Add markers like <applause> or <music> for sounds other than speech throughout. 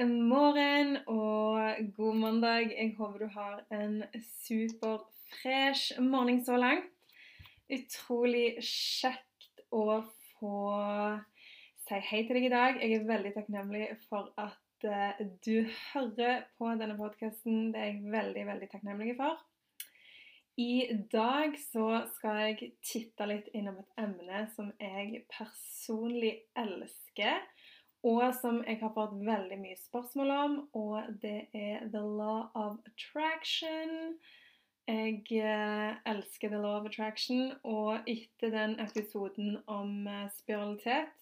Morgen og god mandag. Jeg håper du har en superfresh morgen så langt. Utrolig kjekt å få si hei til deg i dag. Jeg er veldig takknemlig for at eh, du hører på denne podkasten. Det er jeg veldig, veldig takknemlig for. I dag så skal jeg titte litt innom et emne som jeg personlig elsker og som jeg har fått veldig mye spørsmål om, og det er The Law of Attraction. Jeg eh, elsker The Law of Attraction, og etter den episoden om eh, spiralitet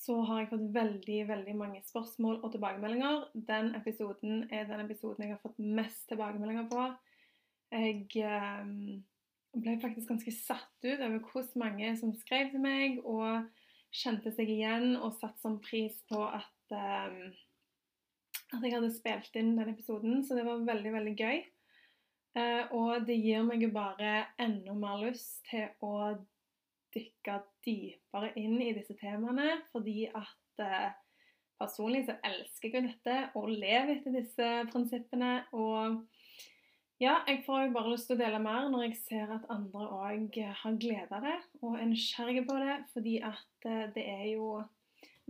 så har jeg fått veldig, veldig mange spørsmål og tilbakemeldinger. Den episoden er den episoden jeg har fått mest tilbakemeldinger på. Jeg eh, ble faktisk ganske satt ut over hvor mange som skrev til meg, og kjente seg igjen og satte sånn pris på at, um, at jeg hadde spilt inn den episoden. Så det var veldig, veldig gøy. Uh, og det gir meg jo bare enda mer lyst til å dykke dypere inn i disse temaene, fordi at uh, personlig så elsker jeg jo dette og lever etter disse prinsippene. og ja, jeg får jo bare lyst til å dele mer når jeg ser at andre òg har glede av det og er nysgjerrige på det, fordi at eh, det er jo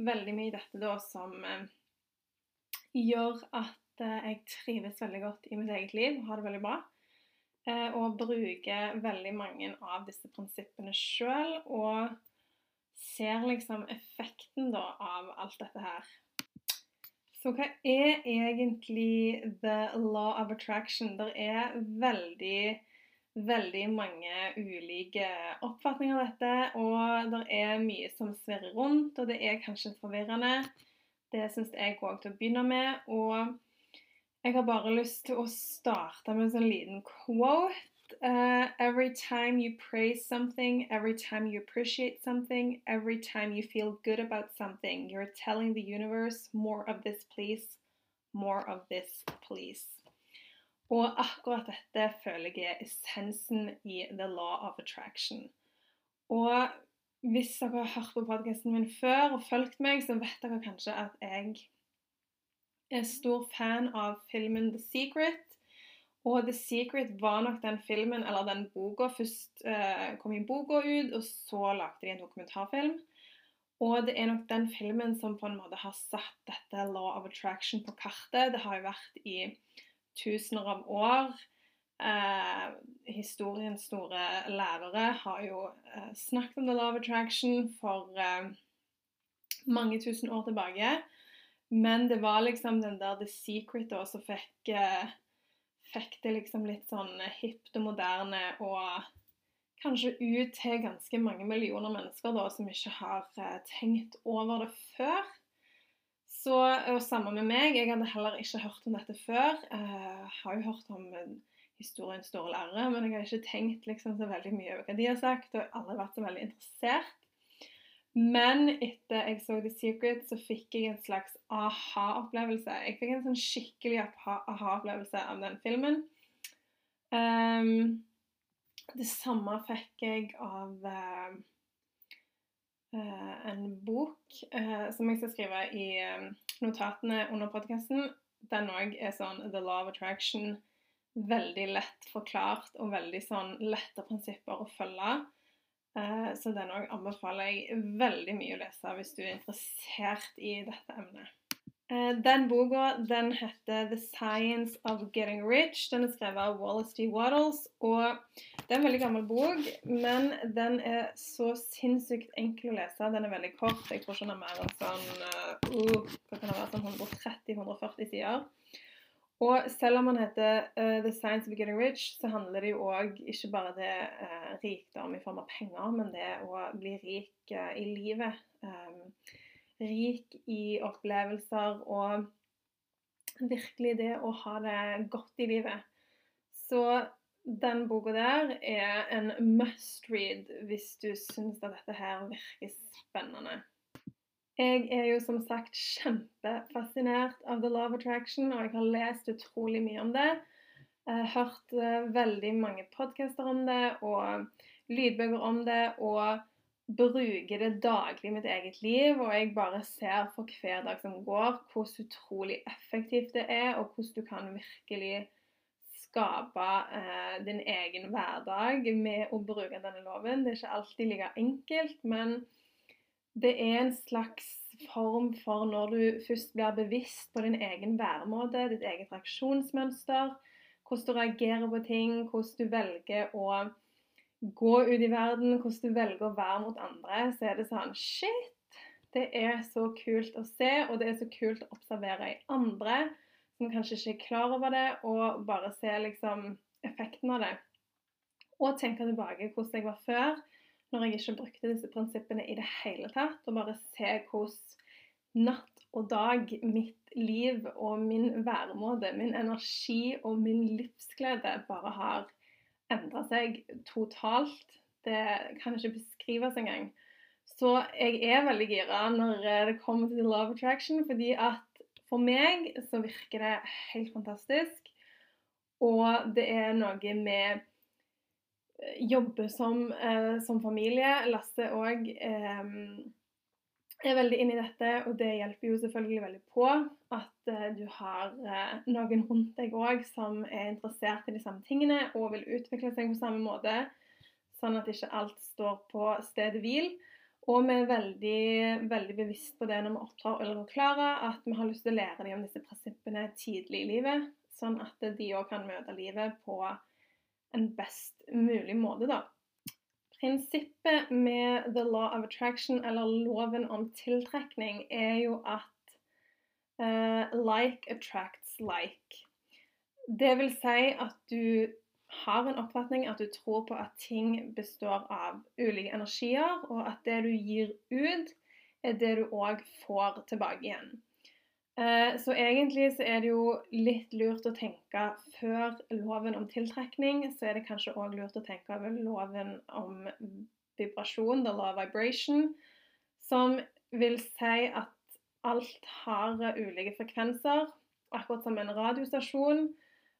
veldig mye i dette da som eh, gjør at eh, jeg trives veldig godt i mitt eget liv, har det veldig bra. Og bruker veldig mange av disse prinsippene sjøl, og ser liksom effekten da av alt dette her. Så hva er egentlig the law of attraction? Det er veldig, veldig mange ulike oppfatninger av dette, og det er mye som svirrer rundt, og det er kanskje forvirrende. Det syns jeg òg til å begynne med. Og jeg har bare lyst til å starte med en sånn liten quote uh, every time you praise something, every time you appreciate something, every time you feel good about something, you're telling the universe more of this, please. More of this, please. Og akkurat dette føler jeg er essensen i The Law of Attraction. Og hvis dere har hørt på podkasten min før og fulgt meg, så vet dere kanskje at jeg er stor fan av filmen The Secret. Og The Secret var nok den filmen, eller den boka Først eh, kom i boka ut, og så lagde de en dokumentarfilm. Og det er nok den filmen som på en måte har satt dette law of attraction på kartet. Det har jo vært i tusener av år. Eh, historiens store lærere har jo eh, snakket om the law of attraction for eh, mange tusen år tilbake. Men det var liksom den der The Secret da som fikk eh, fikk det liksom litt sånn hipt og moderne og kanskje ut til ganske mange millioner mennesker da, som ikke har uh, tenkt over det før. Så, og Samme med meg. Jeg hadde heller ikke hørt om dette før. Jeg uh, har jo hørt om uh, historiens store lærere, men jeg har ikke tenkt liksom, så veldig mye over hva de har sagt, og aldri vært så veldig interessert. Men etter jeg så The Secret, så fikk jeg en slags aha-opplevelse. Jeg fikk en sånn skikkelig aha-opplevelse av den filmen. Um, det samme fikk jeg av uh, uh, en bok uh, som jeg skal skrive i notatene under podkasten. Den òg er sånn The Law of Attraction. Veldig lett forklart og veldig sånn lette prinsipper å følge. Eh, så den òg anbefaler jeg veldig mye å lese hvis du er interessert i dette emnet. Eh, den boka den heter 'The Science of Getting Rich'. Den er skrevet av Wallace D. Waddles. og Det er en veldig gammel bok, men den er så sinnssykt enkel å lese. Den er veldig kort. Jeg tror ikke den er mer enn sånn uh, sånn 130-140 sider. Og selv om han heter uh, 'The Science of Getting Rich', så handler det jo òg ikke bare det uh, rikdom i form av penger, men det å bli rik uh, i livet. Um, rik i opplevelser og virkelig det å ha det godt i livet. Så den boka der er en must read hvis du syns at dette her virker spennende. Jeg er jo som sagt kjempefascinert av The Love Attraction, og jeg har lest utrolig mye om det. Jeg har hørt uh, veldig mange podcaster om det og lydbøker om det, og bruker det daglig i mitt eget liv. Og jeg bare ser for hver dag som går, hvor utrolig effektivt det er, og hvordan du kan virkelig skape eh, din egen hverdag med å bruke denne loven. Det er ikke alltid like enkelt, men det er en slags form for når du først blir bevisst på din egen væremåte, ditt eget reaksjonsmønster, hvordan du reagerer på ting, hvordan du velger å gå ut i verden, hvordan du velger å være mot andre, så er det sånn Shit! Det er så kult å se, og det er så kult å observere i andre som kanskje ikke er klar over det, og bare se liksom effekten av det. Og tenke tilbake hvordan jeg var før når jeg ikke brukte disse prinsippene i det hele tatt, og bare se hvordan natt og dag mitt liv og min væremåte, min energi og min livsglede bare har endra seg totalt. Det kan ikke beskrives engang. Så jeg er veldig gira når det kommer til Love Attraction, fordi at for meg så virker det helt fantastisk. Og det er noe med jobber som, eh, som familie. Lasse òg eh, er veldig inne i dette, og det hjelper jo selvfølgelig veldig på at eh, du har eh, noen rundt deg òg som er interessert i de samme tingene og vil utvikle seg på samme måte, sånn at ikke alt står på stedet hvil. Og vi er veldig, veldig bevisst på det når vi oppdrar og Klara, at vi har lyst til å lære dem om disse prinsippene tidlig i livet, sånn at de òg kan møte livet på en best mulig måte, da. Prinsippet med the law of attraction, eller loven om tiltrekning, er jo at uh, like attracts like. Det vil si at du har en oppfatning, at du tror på at ting består av ulike energier, og at det du gir ut, er det du òg får tilbake igjen. Eh, så egentlig så er det jo litt lurt å tenke før loven om tiltrekning, så er det kanskje òg lurt å tenke over loven om vibrasjon, the law vibration, som vil si at alt har ulike frekvenser, akkurat som en radiostasjon.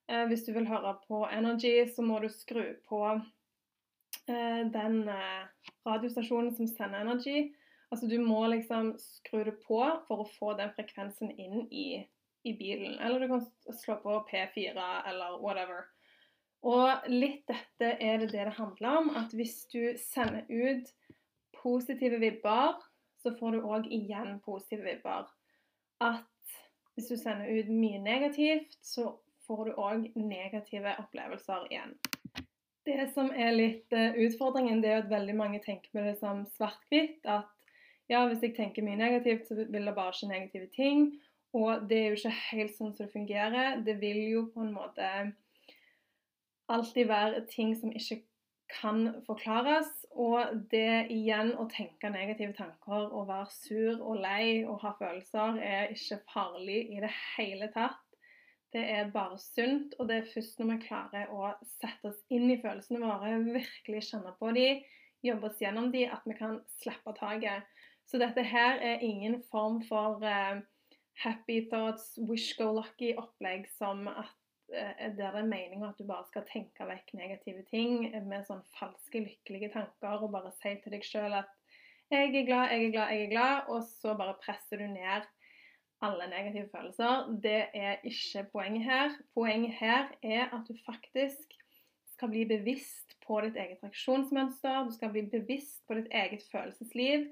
Eh, hvis du vil høre på Energy, så må du skru på eh, den radiostasjonen som sender Energy. Altså du må liksom skru det på for å få den frekvensen inn i, i bilen. Eller du kan slå på P4 eller whatever. Og litt dette er det det handler om. At hvis du sender ut positive vibber, så får du òg igjen positive vibber. At hvis du sender ut mye negativt, så får du òg negative opplevelser igjen. Det som er litt uh, utfordringen, det er at veldig mange tenker på det som svart-hvitt. At ja, hvis jeg tenker mye negativt, så vil det bare skje negative ting. Og det er jo ikke helt sånn som det fungerer. Det vil jo på en måte alltid være ting som ikke kan forklares. Og det igjen å tenke negative tanker og være sur og lei og ha følelser er ikke farlig i det hele tatt. Det er bare sunt, og det er først når vi klarer å sette oss inn i følelsene våre, virkelig kjenne på dem, jobbe oss gjennom dem, at vi kan slippe taket. Så dette her er ingen form for uh, happy thoughts, wish go lucky-opplegg som at uh, der det er meninga at du bare skal tenke vekk negative ting med sånn falske, lykkelige tanker og bare si til deg sjøl at 'jeg er glad, jeg er glad, jeg er glad', og så bare presser du ned alle negative følelser. Det er ikke poenget her. Poenget her er at du faktisk skal bli bevisst på ditt eget reaksjonsmønster. Du skal bli bevisst på ditt eget følelsesliv.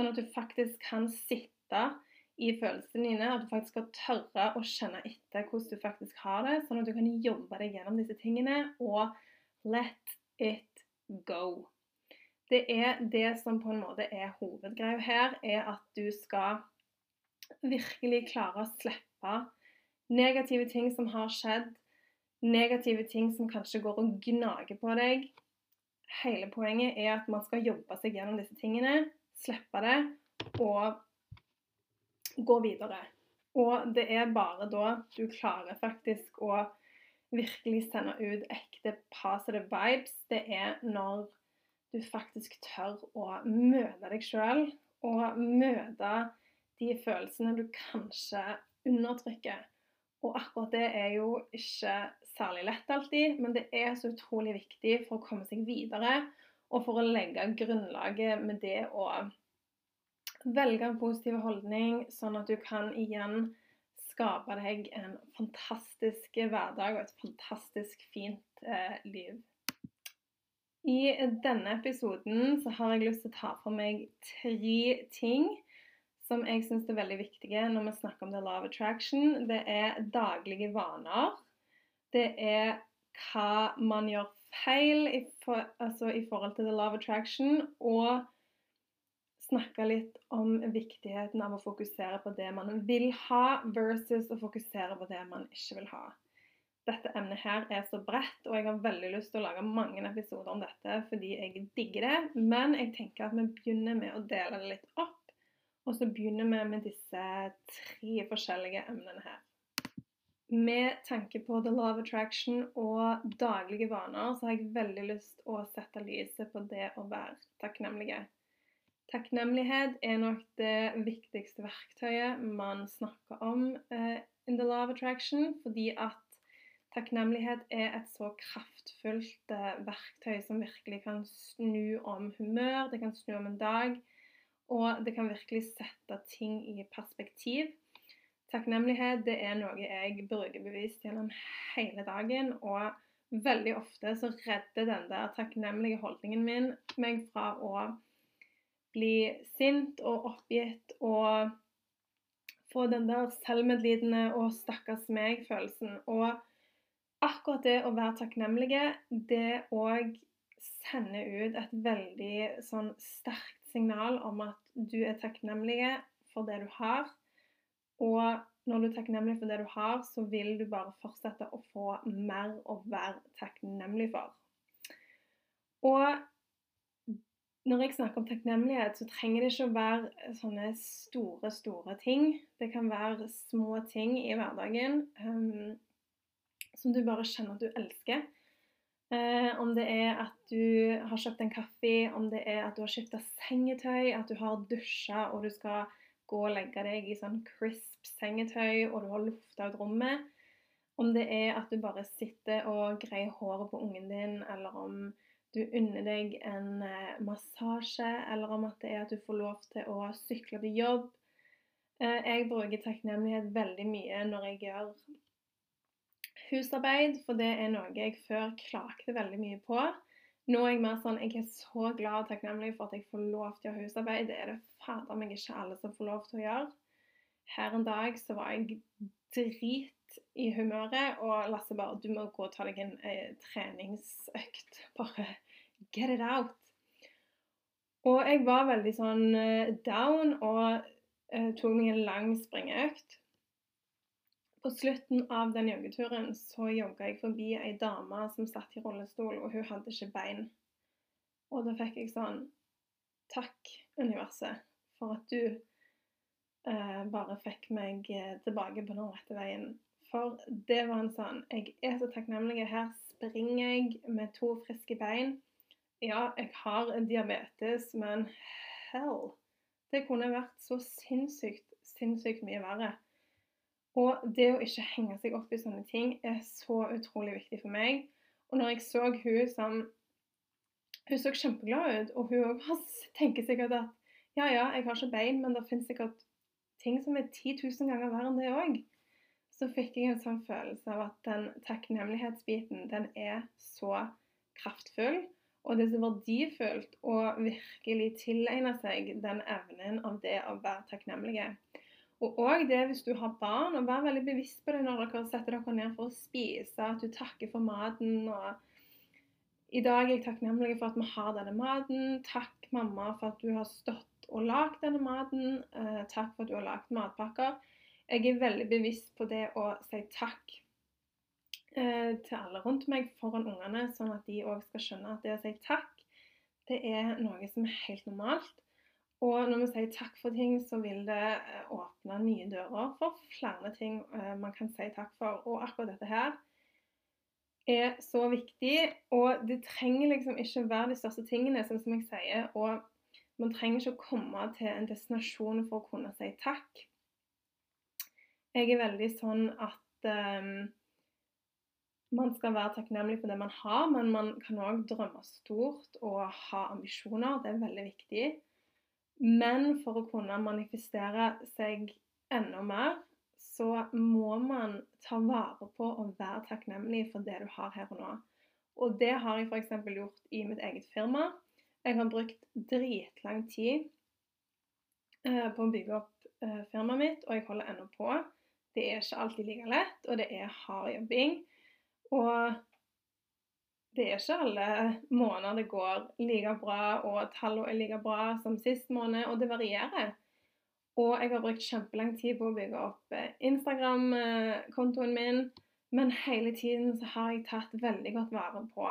Sånn at du faktisk kan sitte i følelsene dine, at du faktisk skal tørre å kjenne etter hvordan du faktisk har det, sånn at du kan jobbe deg gjennom disse tingene og let it go. Det er det som på en måte er hovedgreia her, er at du skal virkelig klare å slippe negative ting som har skjedd, negative ting som kanskje går og gnager på deg. Hele poenget er at man skal jobbe seg gjennom disse tingene slippe det og gå videre. Og det er bare da du klarer faktisk å virkelig sende ut ekte positive vibes. Det er når du faktisk tør å møte deg sjøl og møte de følelsene du kanskje undertrykker. Og akkurat det er jo ikke særlig lett alltid, men det er så utrolig viktig for å komme seg videre og for å legge grunnlaget med det å velge en positiv holdning, sånn at du kan igjen skape deg en fantastisk hverdag og et fantastisk fint eh, liv. I denne episoden så har jeg lyst til å ta for meg tre ting som jeg syns er veldig viktige når vi snakker om the law of attraction. Det er daglige vaner. Det er hva man gjør feil i, for, altså i forhold til the love attraction. Og snakke litt om viktigheten av å fokusere på det man vil ha, versus å fokusere på det man ikke vil ha. Dette emnet her er så bredt, og jeg har veldig lyst til å lage mange episoder om dette fordi jeg digger det. Men jeg tenker at vi begynner med å dele det litt opp, og så begynner vi med disse tre forskjellige emnene her. Med tanke på the law of attraction og daglige vaner, så har jeg veldig lyst å sette lyset på det å være takknemlige. Takknemlighet er nok det viktigste verktøyet man snakker om uh, in the law of attraction, fordi at takknemlighet er et så kraftfullt uh, verktøy som virkelig kan snu om humør, det kan snu om en dag, og det kan virkelig sette ting i perspektiv. Takknemlighet det er noe jeg bruker bevisst gjennom hele dagen, og veldig ofte så redder den der takknemlige holdningen min meg fra å bli sint og oppgitt og få den der selvmedlidende og 'stakkars meg'-følelsen. Og akkurat det å være takknemlige, det òg sender ut et veldig sånn sterkt signal om at du er takknemlig for det du har. Og når du er takknemlig for det du har, så vil du bare fortsette å få mer å være takknemlig for. Og når jeg snakker om takknemlighet, så trenger det ikke å være sånne store, store ting. Det kan være små ting i hverdagen um, som du bare kjenner at du elsker. Uh, om det er at du har kjøpt en kaffe, om det er at du har skifta sengetøy, at du har dusja og du skal gå og legge deg i sånn crisp sengetøy og du har lufta ut rommet. Om det er at du bare sitter og greier håret på ungen din, eller om du unner deg en eh, massasje, eller om at det er at du får lov til å sykle til jobb. Eh, jeg bruker takknemlighet veldig mye når jeg gjør husarbeid, for det er noe jeg før klagde veldig mye på. Nå er jeg mer sånn Jeg er så glad og takknemlig for at jeg får lov til å gjøre husarbeid. Det er det fader meg ikke alle som får lov til å gjøre. Her en dag så var jeg drit i humøret, og Lasse bare 'Du må gå og ta deg en eh, treningsøkt. <laughs> Bare get it out'. Og jeg var veldig sånn eh, down og eh, tok meg en lang springeøkt. På slutten av den joggeturen så jogga jeg forbi ei dame som satt i rullestol, og hun hadde ikke bein. Og da fikk jeg sånn Takk, universet, for at du eh, bare fikk meg eh, tilbake på den rette veien. For det var en sånn Jeg er så takknemlig. Her springer jeg med to friske bein. Ja, jeg har diabetes, men hell Det kunne vært så sinnssykt, sinnssykt mye verre. Og det å ikke henge seg opp i sånne ting er så utrolig viktig for meg. Og når jeg så hun som Hun så kjempeglad ut, og hun tenker sikkert at ja, ja, jeg har ikke bein, men det finnes sikkert ting som er 10 000 ganger verre enn det òg, så fikk jeg en sånn følelse av at den takknemlighetsbiten, den er så kraftfull. Og det er så verdifullt å virkelig tilegne seg den evnen av det å være takknemlige. Og òg det hvis du har barn, å være veldig bevisst på det når dere setter dere ned for å spise, at du takker for maten. og i dag er jeg takknemlig for at vi har denne maten. Takk, mamma, for at du har stått og lagd denne maten. Eh, takk for at du har lagd matpakker. Jeg er veldig bevisst på det å si takk eh, til alle rundt meg foran ungene, sånn at de òg skal skjønne at det å si takk, det er noe som er helt normalt. Og når vi sier takk for ting, så vil det eh, åpne nye dører for flere ting eh, man kan si takk for. Og akkurat dette her er så viktig, og det trenger liksom ikke være de største tingene, sånn som jeg sier. Og man trenger ikke å komme til en destinasjon for å kunne si takk. Jeg er veldig sånn at um, man skal være takknemlig for det man har, men man kan òg drømme stort og ha ambisjoner. Det er veldig viktig. Men for å kunne manifestere seg enda mer, så må man ta vare på og være takknemlig for det du har her og nå. Og det har jeg f.eks. gjort i mitt eget firma. Jeg har brukt dritlang tid eh, på å bygge opp eh, firmaet mitt, og jeg holder ennå på. Det er ikke alltid like lett, og det er hard jobbing. Og det er ikke alle måneder det går like bra, og tallene er like bra som sist måned, og det varierer. Og jeg har brukt kjempelang tid på å bygge opp eh, Instagram-kontoen min. Men hele tiden så har jeg tatt veldig godt vare på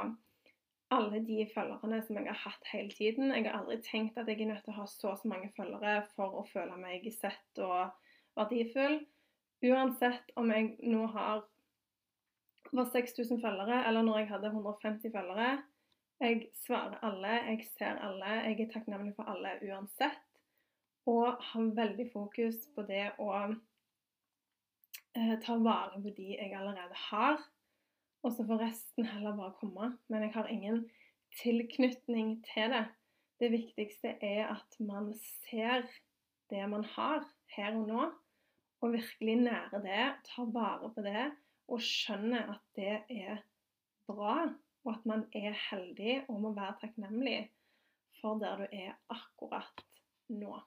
alle de følgerne som jeg har hatt hele tiden. Jeg har aldri tenkt at jeg er nødt til å ha så så mange følgere for å føle meg sett og verdifull. Uansett om jeg nå har var 6000 følgere, eller når jeg hadde 150 følgere. Jeg svarer alle, jeg ser alle, jeg er takknemlig for alle uansett. Og har veldig fokus på det å eh, ta vare på de jeg allerede har. Og så får resten heller bare komme. Men jeg har ingen tilknytning til det. Det viktigste er at man ser det man har her og nå, og virkelig nærer det, tar vare på det og skjønner at det er bra, og at man er heldig og må være takknemlig for der du er akkurat nå.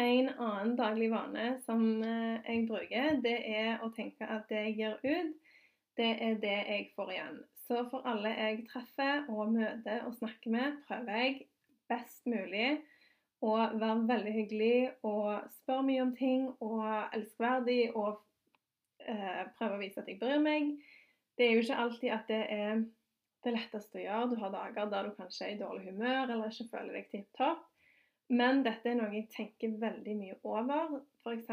En annen daglig vane som eh, jeg bruker, det er å tenke at det jeg gir ut, det er det jeg får igjen. Så for alle jeg treffer og møter og snakker med, prøver jeg best mulig å være veldig hyggelig og spørre mye om ting og elskverdig og eh, prøve å vise at jeg bryr meg. Det er jo ikke alltid at det er det letteste å gjøre. Du har dager der du kanskje er i dårlig humør eller ikke føler deg tipp topp. Men dette er noe jeg tenker veldig mye over. F.eks.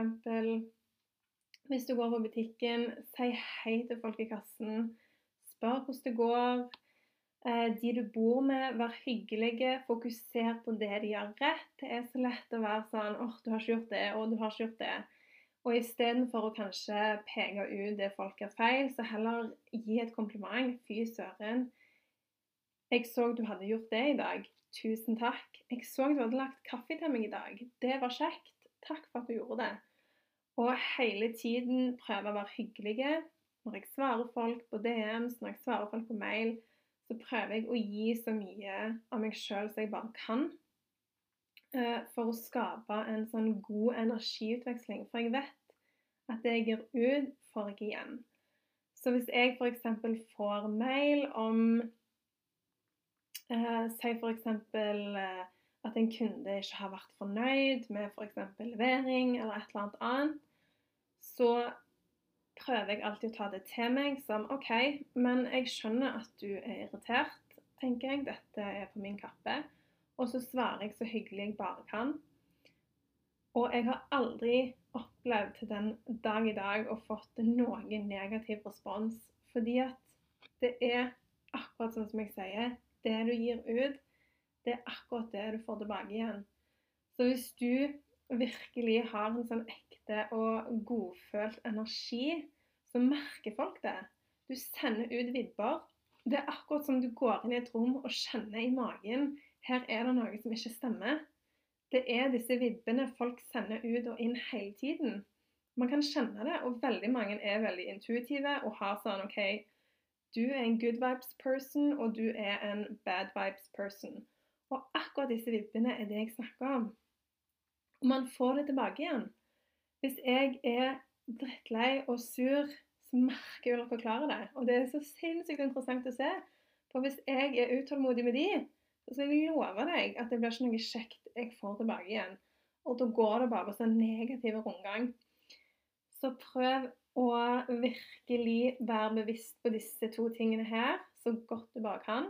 hvis du går på butikken, si hei til folk i kassen. Spør hvordan det går. Eh, de du bor med, vær hyggelige. Fokuser på det de gjør rett. Det er så lett å være sånn åh, oh, du har ikke gjort det, og du har ikke gjort det. Og istedenfor å kanskje peke ut det folk gjør feil, så heller gi et kompliment. Fy søren. Jeg så du hadde gjort det i dag. Tusen takk. Jeg så du hadde lagt kaffe til meg i dag. Det var kjekt. Takk for at du gjorde det. Og hele tiden prøve å være hyggelige. Når jeg svarer folk på DMs, når jeg svarer folk på mail, så prøver jeg å gi så mye av meg sjøl som jeg bare kan. Eh, for å skape en sånn god energiutveksling. For jeg vet at det jeg gir ut, får jeg igjen. Så hvis jeg f.eks. får mail om Eh, si f.eks. Eh, at en kunde ikke har vært fornøyd med f.eks. For levering eller et eller annet annet, så prøver jeg alltid å ta det til meg som OK, men jeg skjønner at du er irritert, tenker jeg. Dette er på min kappe. Og så svarer jeg så hyggelig jeg bare kan. Og jeg har aldri opplevd til den dag i dag og fått noen negativ respons. Fordi at det er akkurat sånn som jeg sier, det du gir ut, det er akkurat det du får tilbake igjen. Så hvis du virkelig har en sånn ekte og godfølt energi, så merker folk det. Du sender ut vibber. Det er akkurat som du går inn i et rom og kjenner i magen her er det noe som ikke stemmer. Det er disse vibbene folk sender ut og inn hele tiden. Man kan kjenne det, og veldig mange er veldig intuitive og har sånn OK, du er en good vibes person, og du er en bad vibes person. Og akkurat disse vibbene er det jeg snakker om. Og man får det tilbake igjen. Hvis jeg er drittlei og sur, så merker jeg dere klarer det. Og det er så sinnssykt interessant å se. For hvis jeg er utålmodig med de, så jeg lover deg at det blir ikke noe kjekt jeg får tilbake igjen. Og da går det bare på sånn negativ rundgang. Så prøv å virkelig være bevisst på disse to tingene her så godt du bare kan.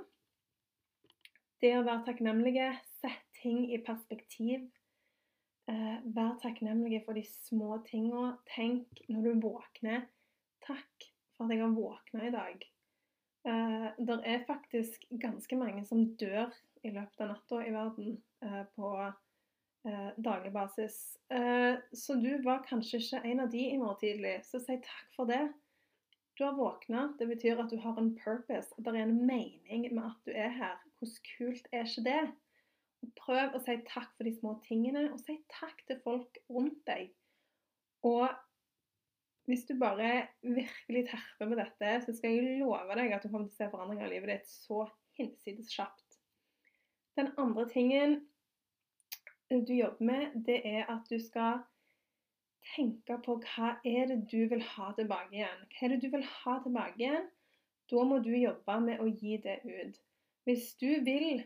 Det å være takknemlige, sett ting i perspektiv. Eh, vær takknemlig for de små tinga. Tenk når du våkner Takk for at jeg har våkna i dag. Eh, det er faktisk ganske mange som dør i løpet av natta i verden eh, på eh, daglig basis. Eh, så du var kanskje ikke en av de i morgen tidlig, så si takk for det. Du har våkna. Det betyr at du har en purpose. At det er en mening med at du er her. Hvordan kult er ikke det? Prøv å si takk for de små tingene, og si takk til folk rundt deg. Og hvis du bare virkelig terper med dette, så skal jeg love deg at du kommer til å se forandringer i livet ditt så hinsides kjapt. Den andre tingen du jobber med, det er at du skal tenke på hva er det du vil ha tilbake igjen. Hva er det du vil ha tilbake igjen? Da må du jobbe med å gi det ut. Hvis du vil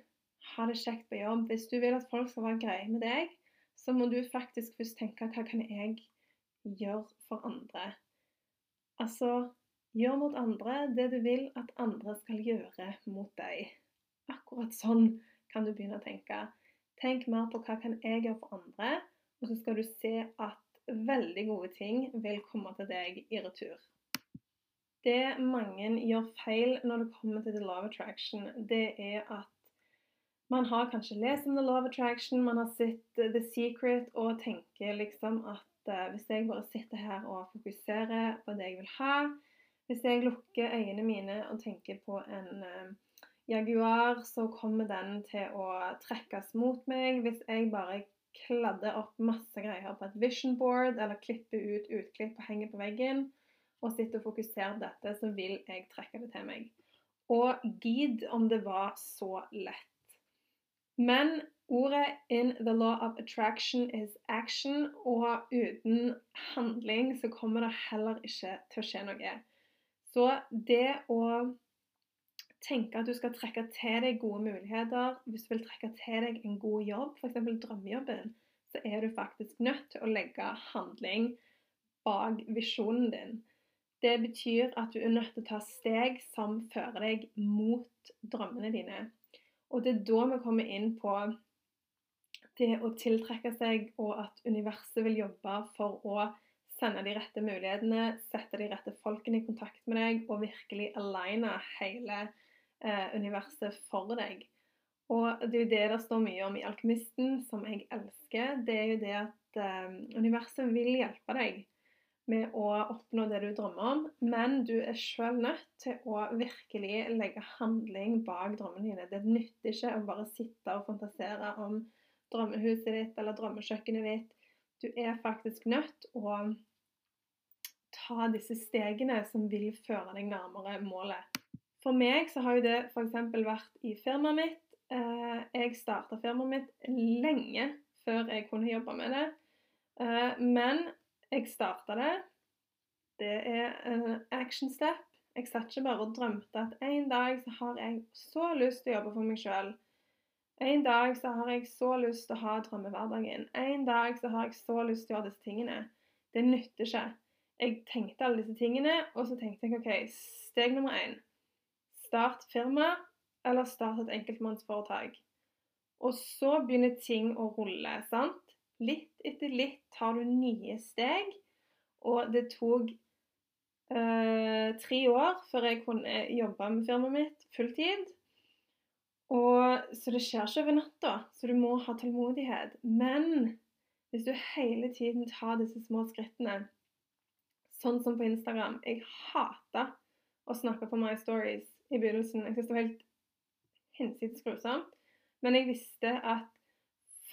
ha det kjekt på jobb, hvis du vil at folk skal være greie med deg, så må du faktisk først tenke hva kan jeg gjøre for andre? Altså gjør mot andre det du vil at andre skal gjøre mot deg. Akkurat sånn kan du begynne å tenke. Tenk mer på hva kan jeg gjøre for andre, og så skal du se at veldig gode ting vil komme til deg i retur. Det mange gjør feil når det kommer til the law of attraction, det er at man har kanskje lest om the law of attraction, man har sett the secret og tenker liksom at uh, hvis jeg bare sitter her og fokuserer på det jeg vil ha, hvis jeg lukker øynene mine og tenker på en uh, Jaguar, så kommer den til å trekkes mot meg hvis jeg bare kladder opp masse greier på et vision board eller klipper ut utklipp og henger på veggen og sitter og fokuserer dette, så vil jeg trekke det til meg. Og gid om det var så lett. Men ordet 'in the law of attraction is action', og uten handling så kommer det heller ikke til å skje noe. Så det å tenke at du skal trekke til deg gode muligheter, hvis du vil trekke til deg en god jobb, f.eks. drømmejobben, så er du faktisk nødt til å legge handling bak visjonen din. Det betyr at du er nødt til å ta steg som fører deg mot drømmene dine. Og det er da vi kommer inn på det å tiltrekke seg, og at universet vil jobbe for å sende de rette mulighetene, sette de rette folkene i kontakt med deg og virkelig aligne hele universet for deg. Og det er jo det det står mye om i Alkymisten, som jeg elsker. Det er jo det at eh, universet vil hjelpe deg med å oppnå det du drømmer om, men du er sjøl nødt til å virkelig legge handling bak drømmene dine. Det nytter ikke å bare sitte og fantasere om drømmehuset ditt eller drømmekjøkkenet ditt. Du er faktisk nødt å ta disse stegene som vil føre deg nærmere målet. For meg så har jo det f.eks. vært i firmaet mitt. Eh, jeg starta firmaet mitt lenge før jeg kunne jobbe med det. Eh, men jeg starta det. Det er en action step. Jeg satt ikke bare og drømte at en dag så har jeg så lyst til å jobbe for meg sjøl. En dag så har jeg så lyst til å ha drømmehverdagen. En dag så har jeg så lyst til å gjøre disse tingene. Det nytter ikke. Jeg tenkte alle disse tingene, og så tenkte jeg OK, steg nummer én start firma eller start et enkeltmannsforetak. Og så begynner ting å rulle. sant? Litt etter litt tar du nye steg. Og det tok eh, tre år før jeg kunne jobbe med firmaet mitt fulltid. Og, så det skjer ikke over natta, så du må ha tålmodighet. Men hvis du hele tiden tar disse små skrittene, sånn som på Instagram Jeg hater å snakke på My Stories i begynnelsen. Jeg syntes det var helt hinsides grusomt. Men jeg visste at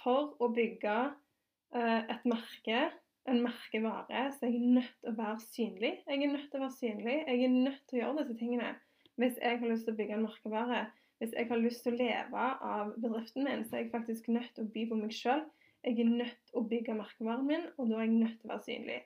for å bygge uh, et merke, en merkevare, så er jeg nødt til å være synlig. Jeg er nødt til å være synlig. Jeg er nødt til å gjøre disse tingene. Hvis jeg har lyst til å bygge en merkevare, hvis jeg har lyst til å leve av bedriften min, så er jeg faktisk nødt til å by på meg sjøl. Jeg er nødt til å bygge merkevaren min, og da er jeg nødt til å være synlig.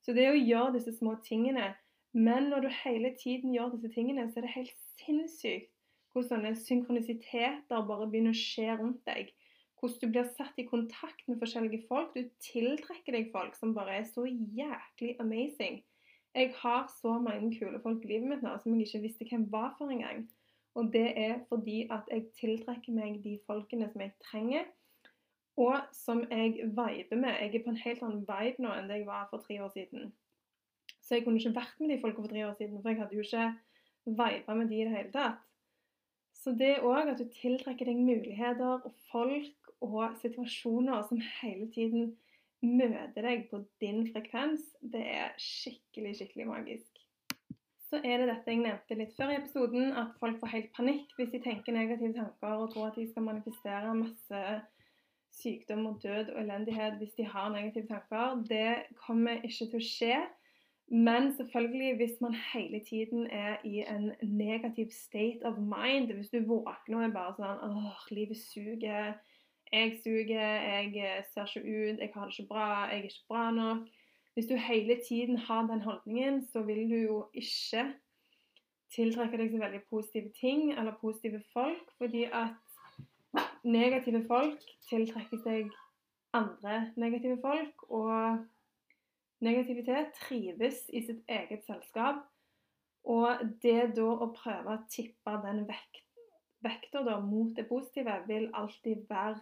Så det å gjøre disse små tingene men når du hele tiden gjør disse tingene, så er det helt sinnssykt hvordan sånne synkronisiteter bare begynner å skje rundt deg. Hvordan du blir satt i kontakt med forskjellige folk. Du tiltrekker deg folk som bare er så jæklig amazing. Jeg har så mange kule folk i livet mitt nå som jeg ikke visste hvem var for engang. Og det er fordi at jeg tiltrekker meg de folkene som jeg trenger. og som jeg viber med. Jeg er på en helt annen vibe nå enn det jeg var for tre år siden. Så jeg kunne ikke vært med de folka for tre år siden, for jeg hadde jo ikke viba med de i det hele tatt. Så det òg at du tiltrekker deg muligheter og folk og situasjoner som hele tiden møter deg på din frekvens, det er skikkelig, skikkelig magisk. Så er det dette jeg nevnte litt før i episoden, at folk får helt panikk hvis de tenker negative tanker og tror at de skal manifestere masse sykdom og død og elendighet hvis de har negative tanker. Det kommer ikke til å skje. Men selvfølgelig, hvis man hele tiden er i en negativ state of mind Hvis du våkner og er bare sånn åh, livet suger, jeg suger, jeg ser ikke ut, jeg har det ikke bra, jeg er ikke bra nok. Hvis du hele tiden har den holdningen, så vil du jo ikke tiltrekke deg så veldig positive ting eller positive folk, fordi at negative folk tiltrekker seg andre negative folk. Og negativitet trives i sitt eget selskap. Og det da å prøve å tippe den vekt, vekta mot det positive, vil alltid være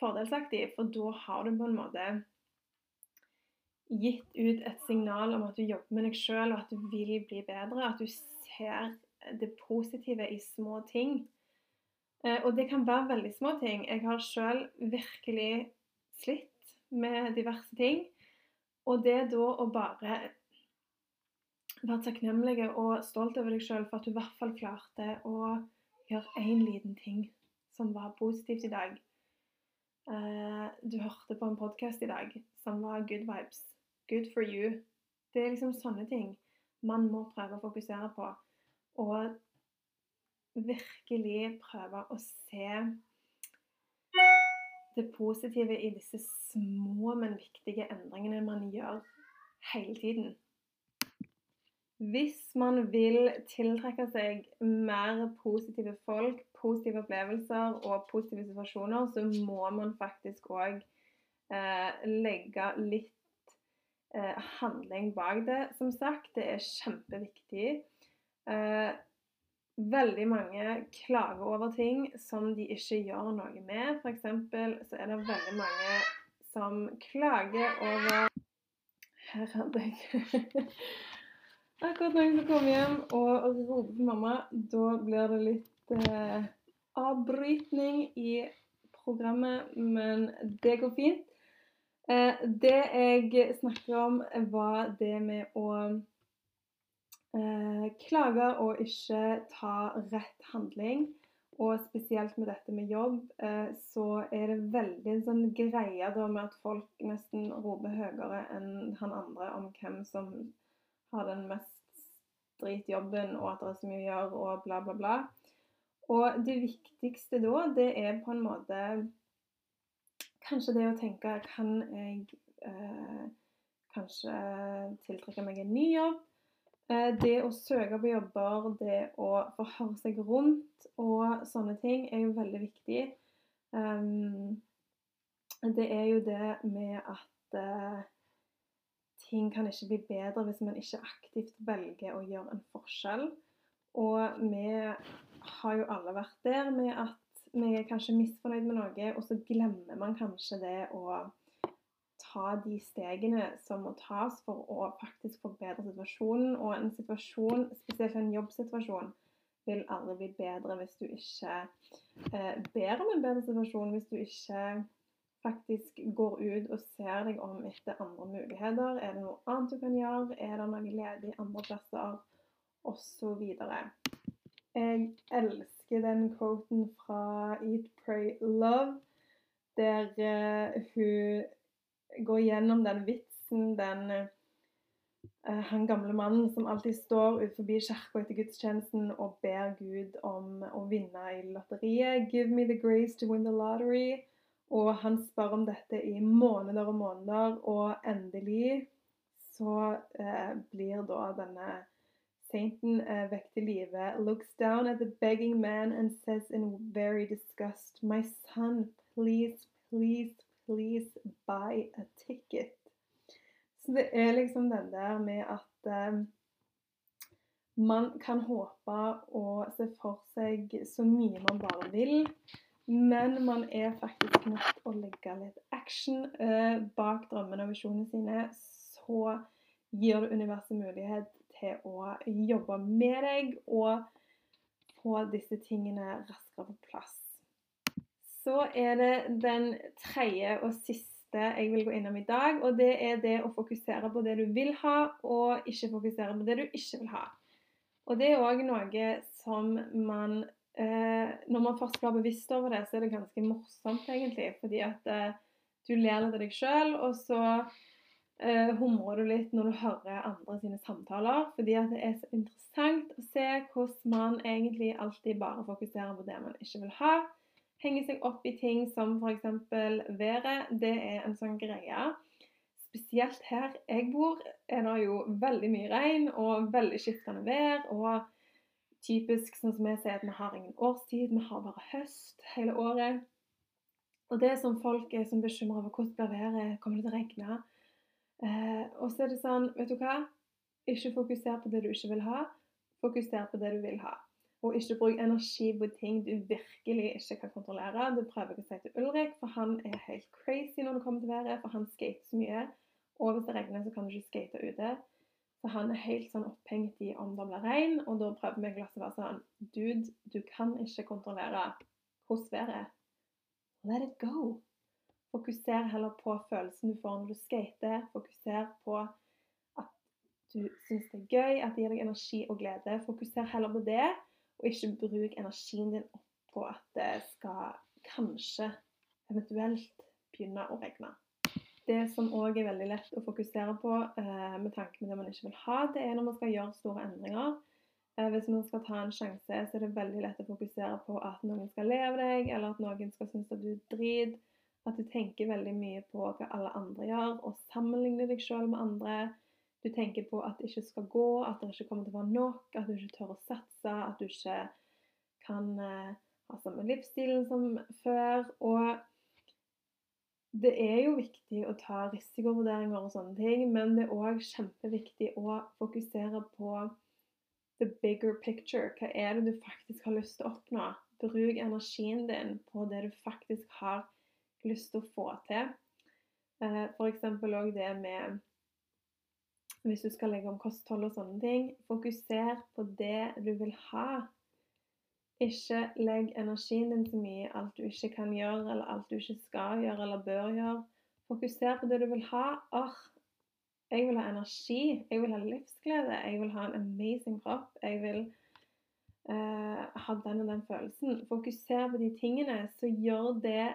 fordelsaktig. For da har du på en måte gitt ut et signal om at du jobber med deg sjøl, og at du vil bli bedre. At du ser det positive i små ting. Eh, og det kan være veldig små ting. Jeg har sjøl virkelig slitt med diverse ting. Og det da å bare være takknemlig og stolt over deg sjøl for at du i hvert fall klarte å gjøre én liten ting som var positivt i dag. Eh, du hørte på en podkast i dag som var good vibes. Good for you. Det er liksom sånne ting man må prøve å fokusere på. Og virkelig prøve å se det positive i disse små, men viktige endringene man gjør hele tiden. Hvis man vil tiltrekke seg mer positive folk, positive opplevelser og positive situasjoner, så må man faktisk òg eh, legge litt eh, handling bak det. Som sagt, det er kjempeviktig. Eh, Veldig mange klager over ting som de ikke gjør noe med. F.eks. så er det veldig mange som klager over Her hadde jeg <laughs> Akkurat jeg skal komme hjem og rope på mamma, da blir det litt eh, avbrytning i programmet, men det går fint. Eh, det jeg snakker om, var det med å klage og ikke ta rett handling. Og spesielt med dette med jobb, eh, så er det veldig sånn greie da med at folk nesten roper høyere enn han andre om hvem som har den mest dritjobben, og at det er så mye å gjøre, og bla, bla, bla. Og det viktigste da, det er på en måte Kanskje det å tenke Kan jeg eh, kanskje tiltrekke meg en ny jobb? Eh, det å søke på jobber, det å forhøre seg rundt og sånne ting er jo veldig viktig. Um, det er jo det med at uh, ting kan ikke bli bedre hvis man ikke aktivt velger å gjøre en forskjell. Og vi har jo alle vært der med at vi er kanskje misfornøyd med noe, og så glemmer man kanskje det å ta de stegene som må tas for å faktisk forbedre situasjonen. Og en situasjon, spesielt en jobbsituasjon, vil aldri bli bedre hvis du ikke eh, ber om en bedre situasjon. Hvis du ikke faktisk går ut og ser deg om etter andre muligheter. Er det noe annet du kan gjøre? Er det noe ledig andre plasser? Osv. Jeg elsker den quoten fra Eat, Pray, Love, der uh, hun gå gjennom den vitsen, den uh, Han gamle mannen som alltid står utenfor kirka etter gudstjenesten og ber Gud om å vinne i lotteriet. 'Give me the grace to win the lottery'. Og han spør om dette i måneder og måneder, og endelig så uh, blir da denne sainten uh, vekk til live. Looks down at the begging man and says in very disgust, 'My son, please, please, please buy a ticket. Så det er liksom den der med at eh, man kan håpe og se for seg så mye man bare vil, Men man er faktisk nødt til å legge litt action eh, bak drømmene og visjonene sine. Så gir det universet mulighet til å jobbe med deg og få disse tingene raskere på plass. Så er det den tredje og siste jeg vil gå innom i dag, og det er det å fokusere på det du vil ha, og ikke fokusere på det du ikke vil ha. Og det er òg noe som man eh, Når man først blir bevisst over det, så er det ganske morsomt, egentlig. Fordi at eh, du ler litt av deg sjøl, og så eh, humrer du litt når du hører andre sine samtaler. Fordi at det er så interessant å se hvordan man egentlig alltid bare fokuserer på det man ikke vil ha. Henger seg opp i ting som f.eks. været. Det er en sånn greie. Spesielt her jeg bor, er det jo veldig mye regn og veldig skiftende vær. og typisk sånn som jeg sier at vi har ingen årstid, vi har bare høst hele året. Og det som folk er som bekymrer over hvordan blir været, kommer det til å regne? Eh, og så er det sånn, vet du hva? Ikke fokuser på det du ikke vil ha, fokuser på det du vil ha. Og ikke bruk energi på ting du virkelig ikke kan kontrollere. Det prøver jeg å si til Ulrik, for han er helt crazy når det kommer til været, for han skater så mye. Og hvis det regner, så kan du ikke skate ute. Så han er helt sånn opphengt i om det blir regn, og da prøver vi å være sånn Dude, du kan ikke kontrollere hvordan været er. Let it go. Fokuser heller på følelsen du får når du skater. Fokuser på at du syns det er gøy, at det gir deg energi og glede. Fokuser heller på det, og ikke bruk energien din opp på at det skal kanskje, eventuelt, begynne å regne. Det som òg er veldig lett å fokusere på eh, med tanke på det man ikke vil ha, det er når man skal gjøre store endringer. Eh, hvis man skal ta en sjanse, så er det veldig lett å fokusere på at noen skal le av deg, eller at noen skal synes at du er. At du tenker veldig mye på hva alle andre gjør, og sammenligner deg selv med andre. Du tenker på at det ikke skal gå, at det ikke kommer til å være nok, at du ikke tør å satse, at du ikke kan eh, ha samme livsstilen som før. og det er jo viktig å ta risikovurderinger og sånne ting, men det er òg kjempeviktig å fokusere på the bigger picture. Hva er det du faktisk har lyst til å oppnå? Bruk energien din på det du faktisk har lyst til å få til. Eh, F.eks. òg det med Hvis du skal legge om kosthold og sånne ting, fokuser på det du vil ha ikke legg energien din så mye i alt du ikke kan gjøre, eller alt du ikke skal gjøre eller bør gjøre. Fokuser på det du vil ha. Or, jeg vil ha energi. Jeg vil ha livsglede. Jeg vil ha en amazing kropp. Jeg vil uh, ha den og den følelsen. Fokuser på de tingene, så gjør det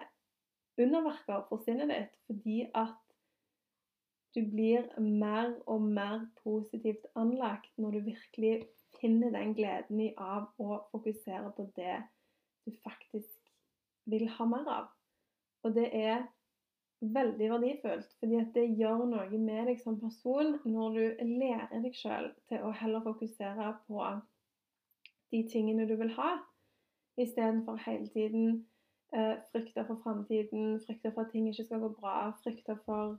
underverker for sinnet ditt. Fordi at du blir mer og mer positivt anlagt når du virkelig finner den gleden i av å fokusere på det du faktisk vil ha mer av. Og det er veldig verdifullt, fordi det gjør noe med deg som person når du lærer deg sjøl til å heller fokusere på de tingene du vil ha, istedenfor hele tiden eh, frykte for framtiden, frykte for at ting ikke skal gå bra, frykte for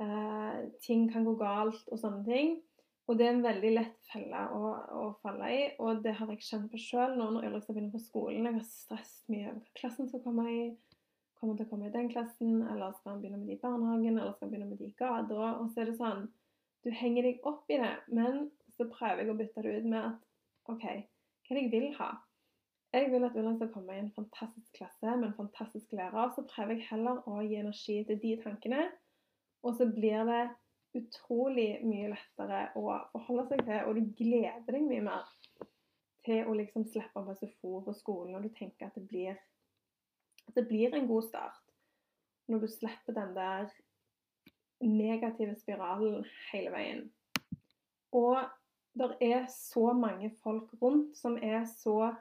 eh, ting kan gå galt og sånne ting. Og det er en veldig lett felle å, å falle i, og det har jeg kjent på sjøl nå når Ulrik skal begynne på skolen. Jeg har stresset mye over hva klassen skal komme i. Kommer til å komme i den klassen, eller skal han begynne med de i barnehagen, eller skal han begynne med de i gata? Og så er det sånn Du henger deg opp i det, men så prøver jeg å bytte det ut med at OK, hva er det jeg vil ha? Jeg vil at Ulrik skal komme i en fantastisk klasse med en fantastisk lærer. Så prøver jeg heller å gi energi til de tankene, og så blir det utrolig mye lettere å forholde seg til, og du gleder deg mye mer til å liksom slippe på SFO på skolen når du tenker at det blir, at det blir en god start. Når du slipper den der negative spiralen hele veien. Og det er så mange folk rundt som er så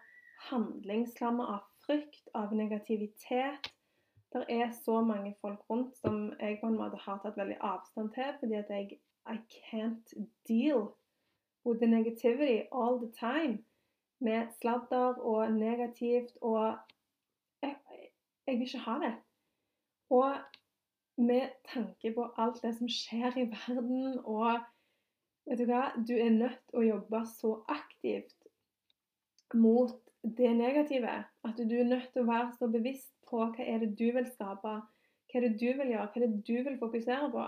handlingslamma av frykt, av negativitet, det er så mange folk rundt som jeg på en måte har tatt veldig avstand til, fordi at jeg I can't deal with the negativity all the time. Med sladder og negativt og jeg, jeg vil ikke ha det. Og med tanke på alt det som skjer i verden, og vet du hva, du er nødt til å jobbe så aktivt mot det negative. At du er nødt til å være så bevisst på hva er det du vil skape, hva er det du vil gjøre, hva er det du vil fokusere på.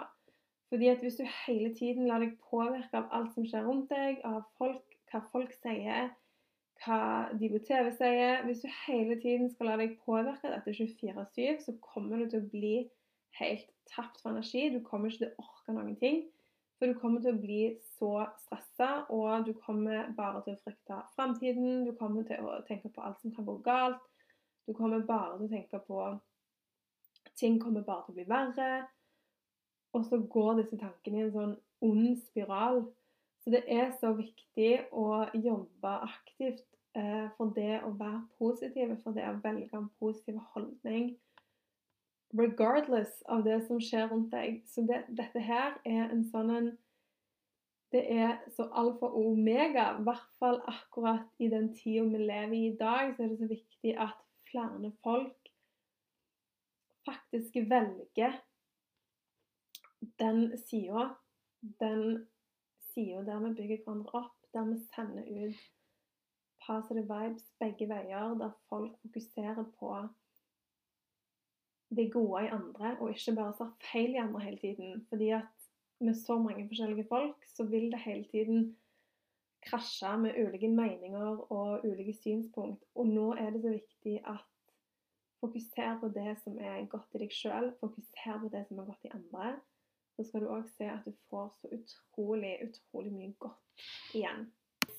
Fordi at hvis du hele tiden lar deg påvirke av alt som skjer rundt deg, av folk, hva folk sier, hva de på TV sier Hvis du hele tiden skal la deg påvirke dette 24-7, så kommer du til å bli helt tapt for energi. Du kommer ikke til å orke noen ting. For du kommer til å bli så stressa, og du kommer bare til å frykte framtiden. Du kommer til å tenke på alt som kan gå galt. Du kommer bare til å tenke på Ting kommer bare til å bli verre. Og så går disse tankene i en sånn ond spiral. Så det er så viktig å jobbe aktivt eh, for det å være positiv, for det å velge en positiv holdning regardless av det som skjer rundt deg. Så det, dette her er en sånn en Det er så alfa og omega, i hvert fall akkurat i den tida vi lever i i dag, så er det så viktig at flere folk faktisk velger den sida. Den sida der vi bygger hverandre opp, der vi sender ut positive vibes begge veier, der folk fokuserer på det gode i andre, og ikke bare ser feil i andre hele tiden. Fordi at med så mange forskjellige folk, så vil det hele tiden krasje med ulike meninger og ulike synspunkt. Og nå er det så viktig at fokuser på det som er godt i deg sjøl, fokuser på det som er godt i andre. Så skal du òg se at du får så utrolig, utrolig mye godt igjen.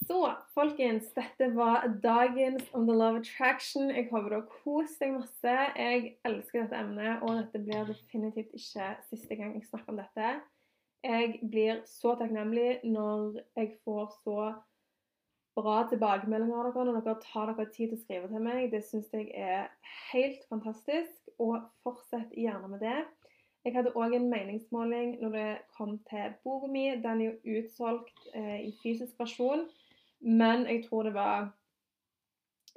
Så folkens, dette var dagens On the Love Attraction. Jeg håper du har kost deg masse. Jeg elsker dette emnet, og dette blir definitivt ikke siste gang jeg snakker om dette. Jeg blir så takknemlig når jeg får så bra tilbakemeldinger av dere, når dere tar dere tid til å skrive til meg. Det syns jeg er helt fantastisk, og fortsett gjerne med det. Jeg hadde òg en meningsmåling når det kom til boka mi. Den er jo utsolgt eh, i fysisk versjon. Men jeg tror det var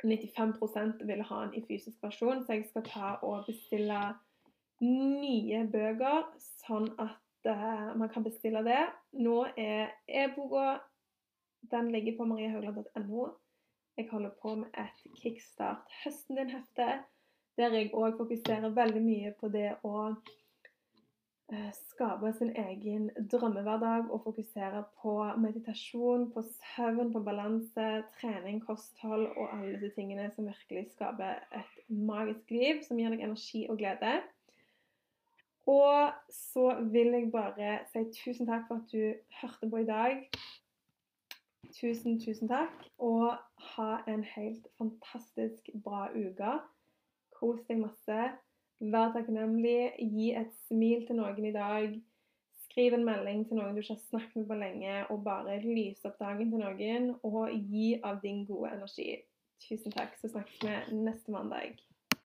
95% ville ha den i fysisk versjon, så jeg skal ta og bestille nye bøker, sånn at uh, man kan bestille det. Nå er e-boka Den ligger på mariehaugland.no. Jeg holder på med et Kickstart høsten din-hefte, der jeg òg fokuserer veldig mye på det å Eh, skape sin egen drømmehverdag og fokusere på meditasjon, på søvn, på balanse, trening, kosthold og alle disse tingene som virkelig skaper et magisk liv som gir deg energi og glede. Og så vil jeg bare si tusen takk for at du hørte på i dag. Tusen, tusen takk. Og ha en helt fantastisk bra uke. Kos deg masse. Vær takknemlig. Gi et smil til noen i dag. Skriv en melding til noen du ikke har snakket med på lenge, og bare lys opp dagen til noen. Og gi av din gode energi. Tusen takk. Så snakkes vi neste mandag.